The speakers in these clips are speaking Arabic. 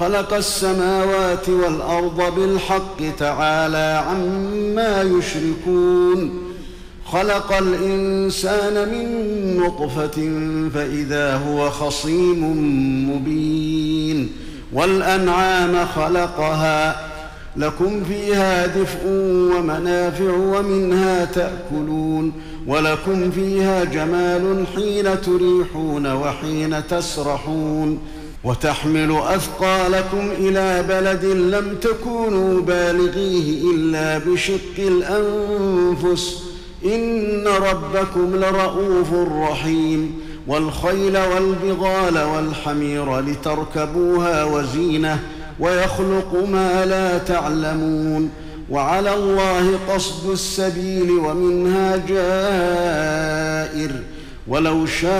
خلق السماوات والأرض بالحق تعالى عما يشركون. خلق الإنسان من نطفة فإذا هو خصيم مبين. والأنعام خلقها لكم فيها دفء ومنافع ومنها تأكلون. ولكم فيها جمال حين تريحون وحين تسرحون. وتحمل أثقالكم إلى بلد لم تكونوا بالغيه إلا بشق الأنفس. إن ربكم لرءوف رحيم. والخيل والبغال والحمير لتركبوها وزينة ويخلق ما لا تعلمون. وعلى الله قصد السبيل ومنها جائر. ولو شاء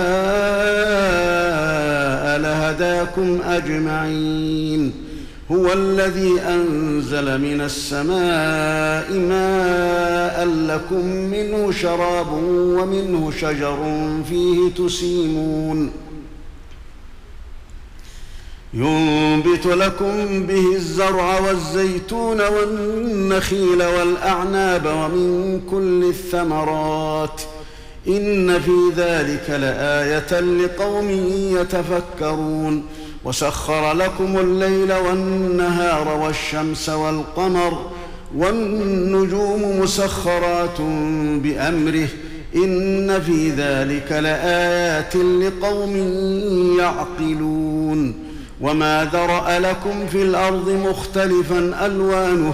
لهداكم أجمعين. هو الذي أنزل من السماء ماء لكم منه شراب ومنه شجر فيه تسيمون. ينبت لكم به الزرع والزيتون والنخيل والأعناب ومن كل الثمرات. إن في ذلك لآية لقوم يتفكرون وسخر لكم الليل والنهار والشمس والقمر والنجوم مسخرات بأمره إن في ذلك لآيات لقوم يعقلون وما ذرأ لكم في الأرض مختلفا ألوانه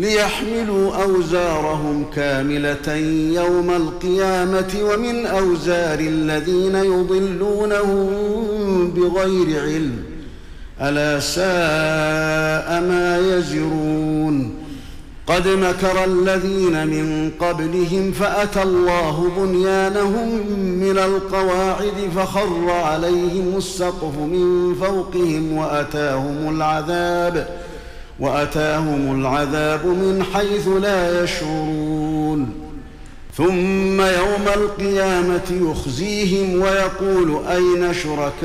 ليحملوا أوزارهم كاملة يوم القيامة ومن أوزار الذين يضلونهم بغير علم. ألا ساء ما يزرون. قد مكر الذين من قبلهم فأتى الله بنيانهم من القواعد فخر عليهم السقف من فوقهم وأتاهم العذاب. وأتاهم العذاب من حيث لا يشعرون. ثم يوم القيامة يخزيهم ويقول أين شركائي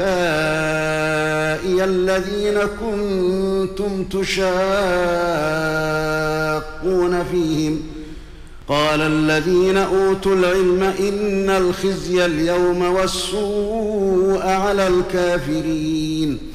الذين كنتم تشاقون فيهم؟ قال الذين أوتوا العلم إن الخزي اليوم والسوء على الكافرين.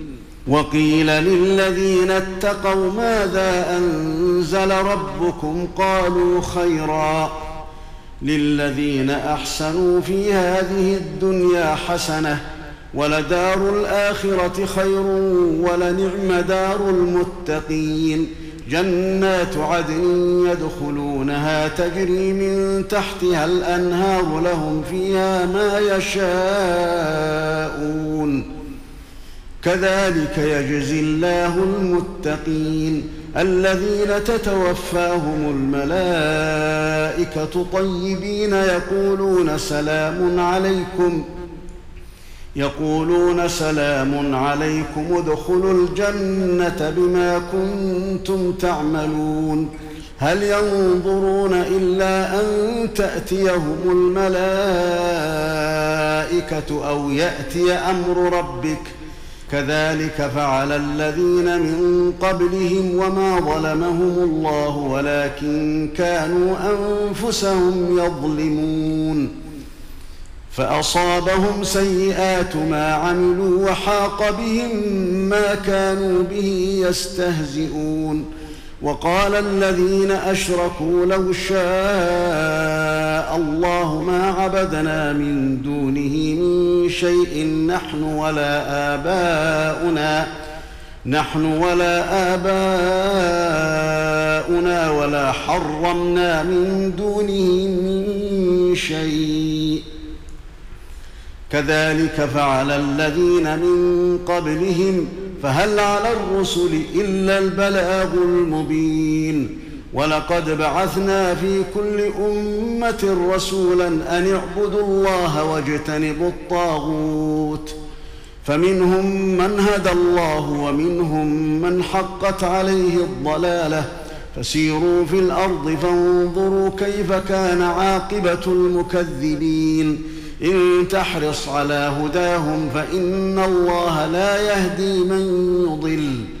وقيل للذين اتقوا ماذا أنزل ربكم قالوا خيرا للذين أحسنوا في هذه الدنيا حسنة ولدار الآخرة خير ولنعم دار المتقين جنات عدن يدخلونها تجري من تحتها الأنهار لهم فيها ما يشاءون كذلك يجزي الله المتقين الذين تتوفاهم الملائكة طيبين يقولون سلام عليكم يقولون سلام عليكم ادخلوا الجنة بما كنتم تعملون هل ينظرون إلا أن تأتيهم الملائكة أو يأتي أمر ربك كذلك فعل الذين من قبلهم وما ظلمهم الله ولكن كانوا أنفسهم يظلمون. فأصابهم سيئات ما عملوا وحاق بهم ما كانوا به يستهزئون. وقال الذين أشركوا لو شاء الله ما عبدنا من دونه من شيء نحن ولا آباؤنا نحن ولا آباؤنا ولا حرمنا من دونه من شيء. كذلك فعل الذين من قبلهم فهل على الرسل إلا البلاغ المبين. ولقد بعثنا في كل أمة رسولا أن اعبدوا الله واجتنبوا الطاغوت. فمنهم من هدى الله ومنهم من حقت عليه الضلالة. فسيروا في الأرض فانظروا كيف كان عاقبة المكذبين. إن تحرص على هداهم فإن الله لا يهدي من يضل.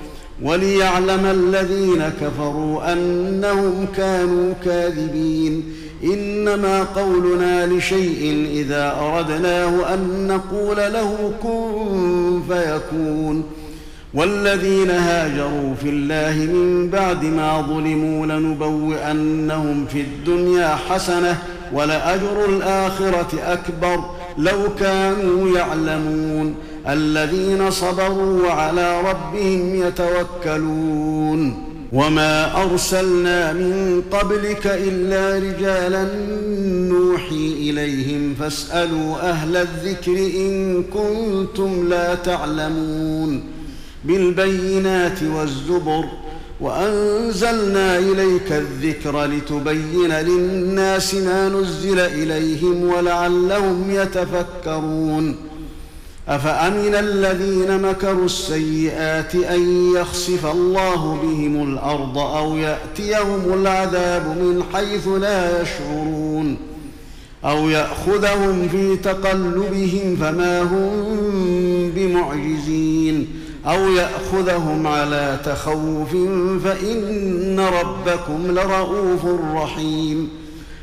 وليعلم الذين كفروا أنهم كانوا كاذبين. إنما قولنا لشيء إذا أردناه أن نقول له كن فيكون. والذين هاجروا في الله من بعد ما ظلموا لنبوئنهم في الدنيا حسنة ولأجر الآخرة أكبر. لو كانوا يعلمون. الذين صبروا وعلى ربهم يتوكلون وما أرسلنا من قبلك إلا رجالا نوحي إليهم فاسألوا أهل الذكر إن كنتم لا تعلمون بالبينات والزبر وأنزلنا إليك الذكر لتبين للناس ما نزل إليهم ولعلهم يتفكرون أفأمن الذين مكروا السيئات أن يخسف الله بهم الأرض أو يأتيهم العذاب من حيث لا يشعرون أو يأخذهم في تقلبهم فما هم بمعجزين أو يأخذهم على تخوف فإن ربكم لرءوف رحيم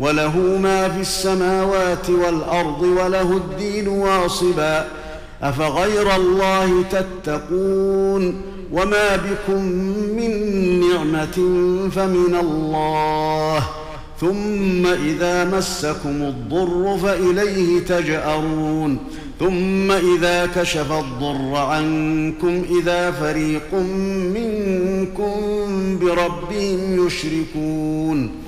وله ما في السماوات والأرض وله الدين واصبا. أفغير الله تتقون وما بكم من نعمة فمن الله. ثم إذا مسكم الضر فإليه تجأرون. ثم إذا كشف الضر عنكم إذا فريق منكم بربهم يشركون.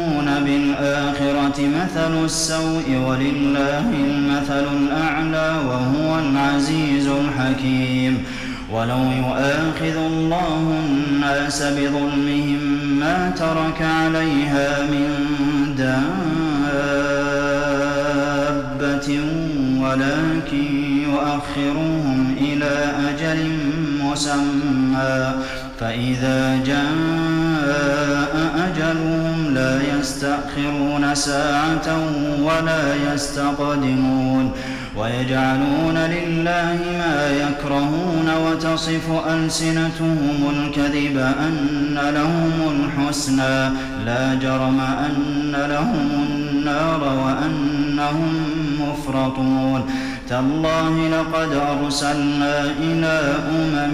بالآخرة مثل السوء ولله المثل الأعلى وهو العزيز الحكيم. ولو يؤاخذ الله الناس بظلمهم ما ترك عليها من دابة ولكن يؤخرهم إلى أجل مسمى. فإذا جاء أجلهم لا يستأخرون ساعة ولا يستقدمون ويجعلون لله ما يكرهون وتصف ألسنتهم الكذب أن لهم الحسنى لا جرم أن لهم النار وأنهم مفرطون تالله لقد أرسلنا إلى أمم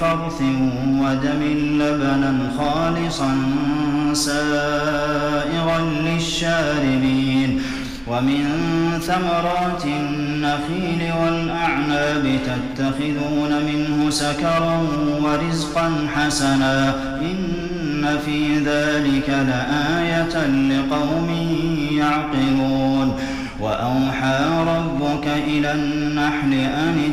فرث ودم لبنا خالصا سائغا للشاربين ومن ثمرات النخيل والأعناب تتخذون منه سكرا ورزقا حسنا إن في ذلك لآية لقوم يعقلون وأوحى ربك إلى النحل أن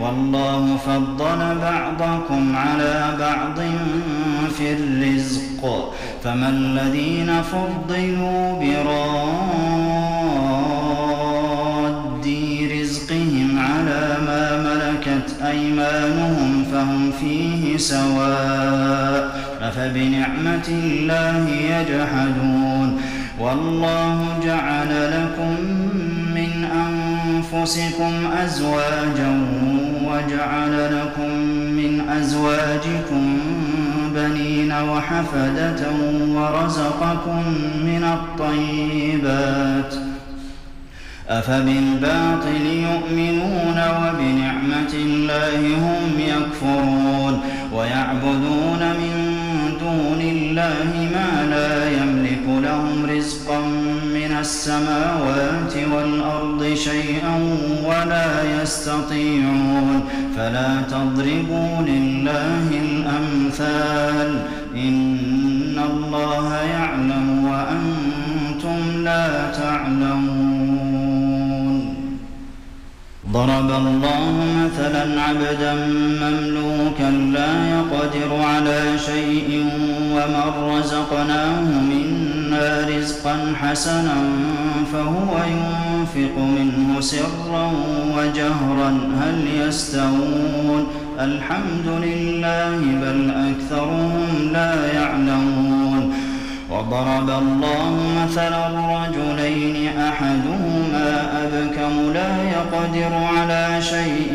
والله فضل بعضكم على بعض في الرزق فما الذين فضلوا براد رزقهم على ما ملكت أيمانهم فهم فيه سواء أفبنعمة الله يجحدون؟ والله جعل لكم من أنفسكم أزواجا وجعل لكم من أزواجكم بنين وحفدة ورزقكم من الطيبات أفبالباطل يؤمنون وبنعمة الله هم يكفرون ويعبدون من دون الله ما لا يملك لهم رزقا السماوات والأرض شيئا ولا يستطيعون. فلا تضربوا لله الأمثال. إن الله يعلم وأنتم لا تعلمون. ضرب الله مثلا عبدا مملوكا لا يقدر على شيء ومن رزقناه منا رزقا حسنا فهو ينفق منه سرا وجهرا. هل يستوون؟ الحمد لله بل أكثرهم لا يعلمون. وضرب الله مثلا رجلين أحدهما أبكم لا يقدر على شيء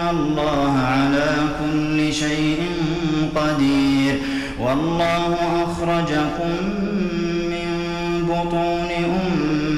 الله على كل شيء قدير والله أخرجكم من بطون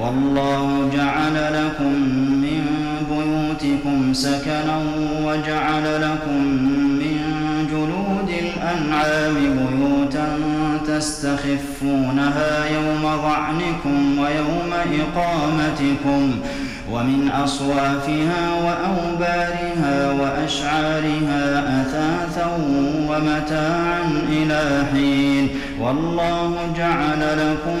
والله جعل لكم من بيوتكم سكنا وجعل لكم من جلود الأنعام بيوتا تستخفونها يوم ظعنكم ويوم إقامتكم ومن أصوافها وأوبارها وأشعارها أثاثا ومتاعا إلى حين والله جعل لكم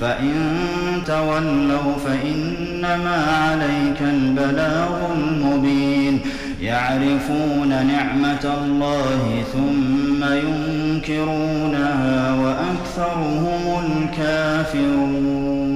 فإن تولوا فإنما عليك البلاغ المبين. يعرفون نعمة الله ثم ينكرونها وأكثرهم الكافرون.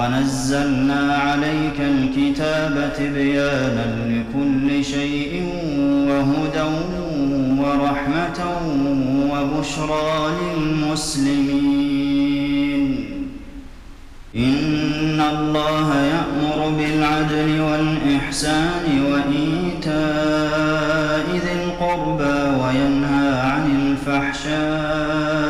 ونزلنا عليك الكتاب تبيانا لكل شيء وهدى ورحمة وبشرى للمسلمين. إن الله يأمر بالعدل والإحسان وإيتاء ذي القربى وينهى عن الفحشاء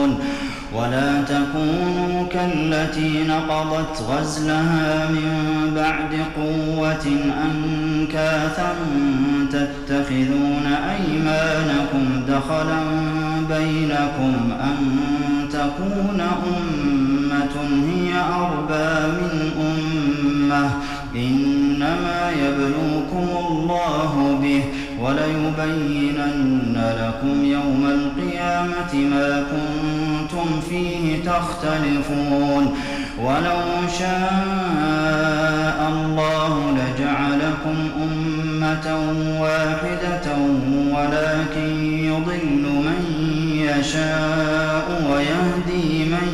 ولا تكونوا كالتي نقضت غزلها من بعد قوة أنكاثا تتخذون أيمانكم دخلا بينكم أن تكون أمة هي أربى من أمة إنما يبلوكم الله به وليبينن لكم يوم القيامة ما كنتم فيه تختلفون. ولو شاء الله لجعلكم أمة واحدة ولكن يضل من يشاء ويهدي من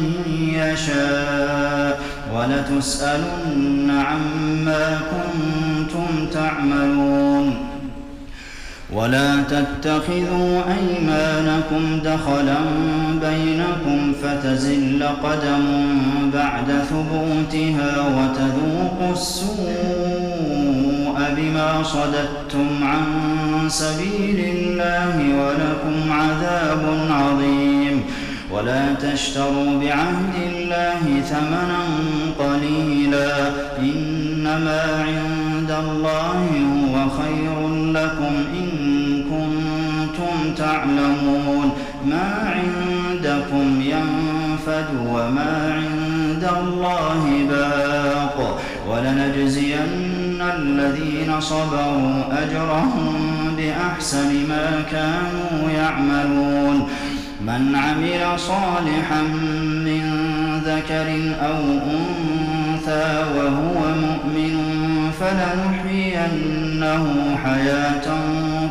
يشاء. ولتسألن عما كنتم تعملون. ولا تتخذوا أيمانكم دخلا بينكم فتزل قدم بعد ثبوتها وتذوقوا السوء بما صددتم عن سبيل الله ولكم عذاب عظيم. ولا تشتروا بعهد الله ثمنا قليلا. إنما عند الله هو خير لكم إن تعلمون ما عندكم ينفد وما عند الله باق. ولنجزين الذين صبروا أجرهم بأحسن ما كانوا يعملون. من عمل صالحا من ذكر أو أنثى وهو مؤمن فلنحيينه حياة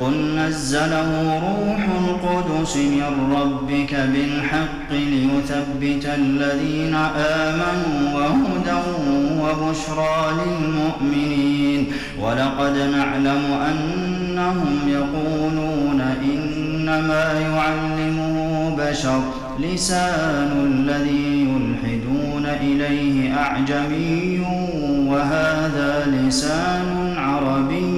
قل نزله روح القدس من ربك بالحق ليثبت الذين آمنوا وهدى وبشرى للمؤمنين. ولقد نعلم أنهم يقولون إنما يعلمه بشر لسان الذي يلحدون إليه أعجمي وهذا لسان عربي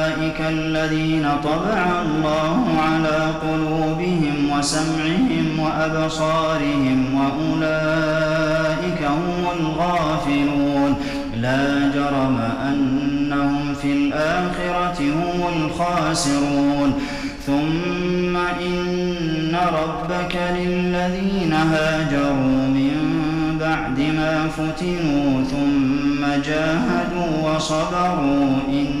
الذين طبع الله على قلوبهم وسمعهم وأبصارهم وأولئك هم الغافلون. لا جرم أنهم في الآخرة هم الخاسرون. ثم إن ربك للذين هاجروا من بعد ما فتنوا ثم جاهدوا وصبروا إن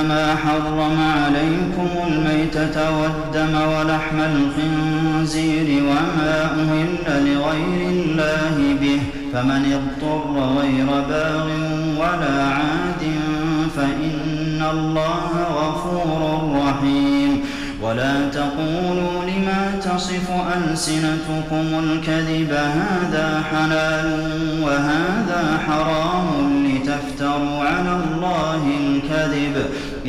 إنما حرم عليكم الميتة والدم ولحم الخنزير وما أهل لغير الله به فمن اضطر غير باغ ولا عاد فإن الله غفور رحيم. ولا تقولوا لما تصف ألسنتكم الكذب هذا حلال وهذا حرام لتفتروا على الله الكذب.